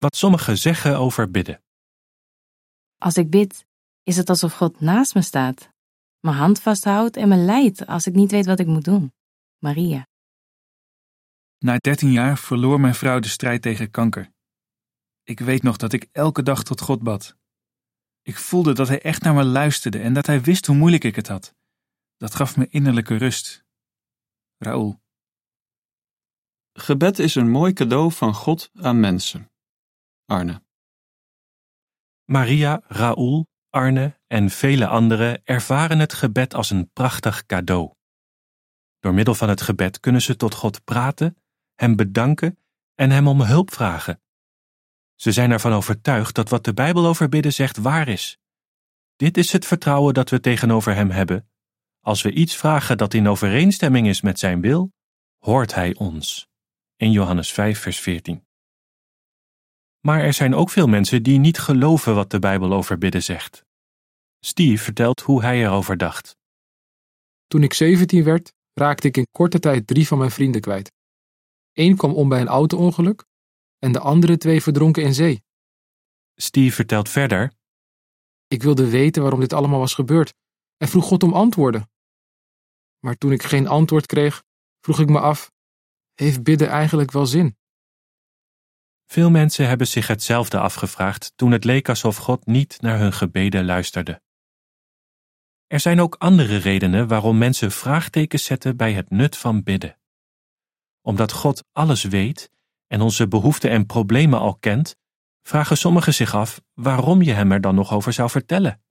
Wat sommigen zeggen over bidden. Als ik bid, is het alsof God naast me staat, mijn hand vasthoudt en me leidt als ik niet weet wat ik moet doen. Maria. Na 13 jaar verloor mijn vrouw de strijd tegen kanker. Ik weet nog dat ik elke dag tot God bad. Ik voelde dat Hij echt naar me luisterde en dat Hij wist hoe moeilijk ik het had. Dat gaf me innerlijke rust. Raoul. Gebed is een mooi cadeau van God aan mensen. Arne. Maria, Raoul, Arne en vele anderen ervaren het gebed als een prachtig cadeau. Door middel van het gebed kunnen ze tot God praten, Hem bedanken en Hem om hulp vragen. Ze zijn ervan overtuigd dat wat de Bijbel over bidden zegt waar is. Dit is het vertrouwen dat we tegenover Hem hebben. Als we iets vragen dat in overeenstemming is met Zijn wil, hoort Hij ons. In Johannes 5, vers 14. Maar er zijn ook veel mensen die niet geloven wat de Bijbel over bidden zegt. Steve vertelt hoe hij erover dacht. Toen ik 17 werd, raakte ik in korte tijd drie van mijn vrienden kwijt. Eén kwam om bij een auto-ongeluk en de andere twee verdronken in zee. Steve vertelt verder. Ik wilde weten waarom dit allemaal was gebeurd en vroeg God om antwoorden. Maar toen ik geen antwoord kreeg, vroeg ik me af: heeft bidden eigenlijk wel zin? Veel mensen hebben zich hetzelfde afgevraagd toen het leek alsof God niet naar hun gebeden luisterde. Er zijn ook andere redenen waarom mensen vraagtekens zetten bij het nut van bidden. Omdat God alles weet en onze behoeften en problemen al kent, vragen sommigen zich af waarom je hem er dan nog over zou vertellen.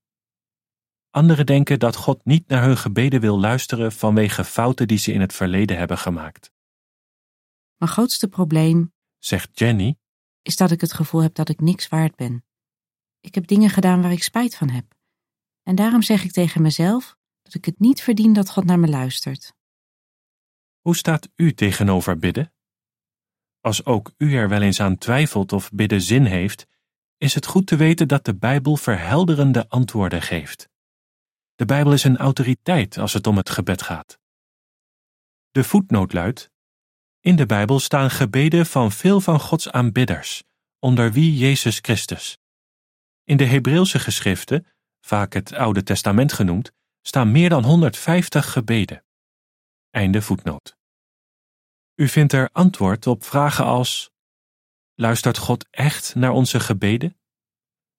Anderen denken dat God niet naar hun gebeden wil luisteren vanwege fouten die ze in het verleden hebben gemaakt. Mijn grootste probleem, Zegt Jenny, is dat ik het gevoel heb dat ik niks waard ben. Ik heb dingen gedaan waar ik spijt van heb. En daarom zeg ik tegen mezelf dat ik het niet verdien dat God naar me luistert. hoe staat u tegenover bidden? Als ook u er wel eens aan twijfelt of bidden zin heeft, is het goed te weten dat de Bijbel verhelderende antwoorden geeft. De Bijbel is een autoriteit als het om het gebed gaat. De voetnoot luidt: In de Bijbel staan gebeden van veel van Gods aanbidders, onder wie Jezus Christus. In de Hebreeuwse geschriften, vaak het Oude Testament genoemd, staan meer dan 150 gebeden. Einde voetnoot. U vindt er antwoord op vragen als: Luistert God echt naar onze gebeden?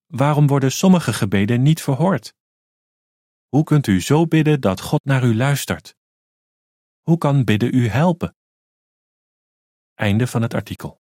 Waarom worden sommige gebeden niet verhoord? Hoe kunt u zo bidden dat God naar u luistert? Hoe kan bidden u helpen? Einde van het artikel.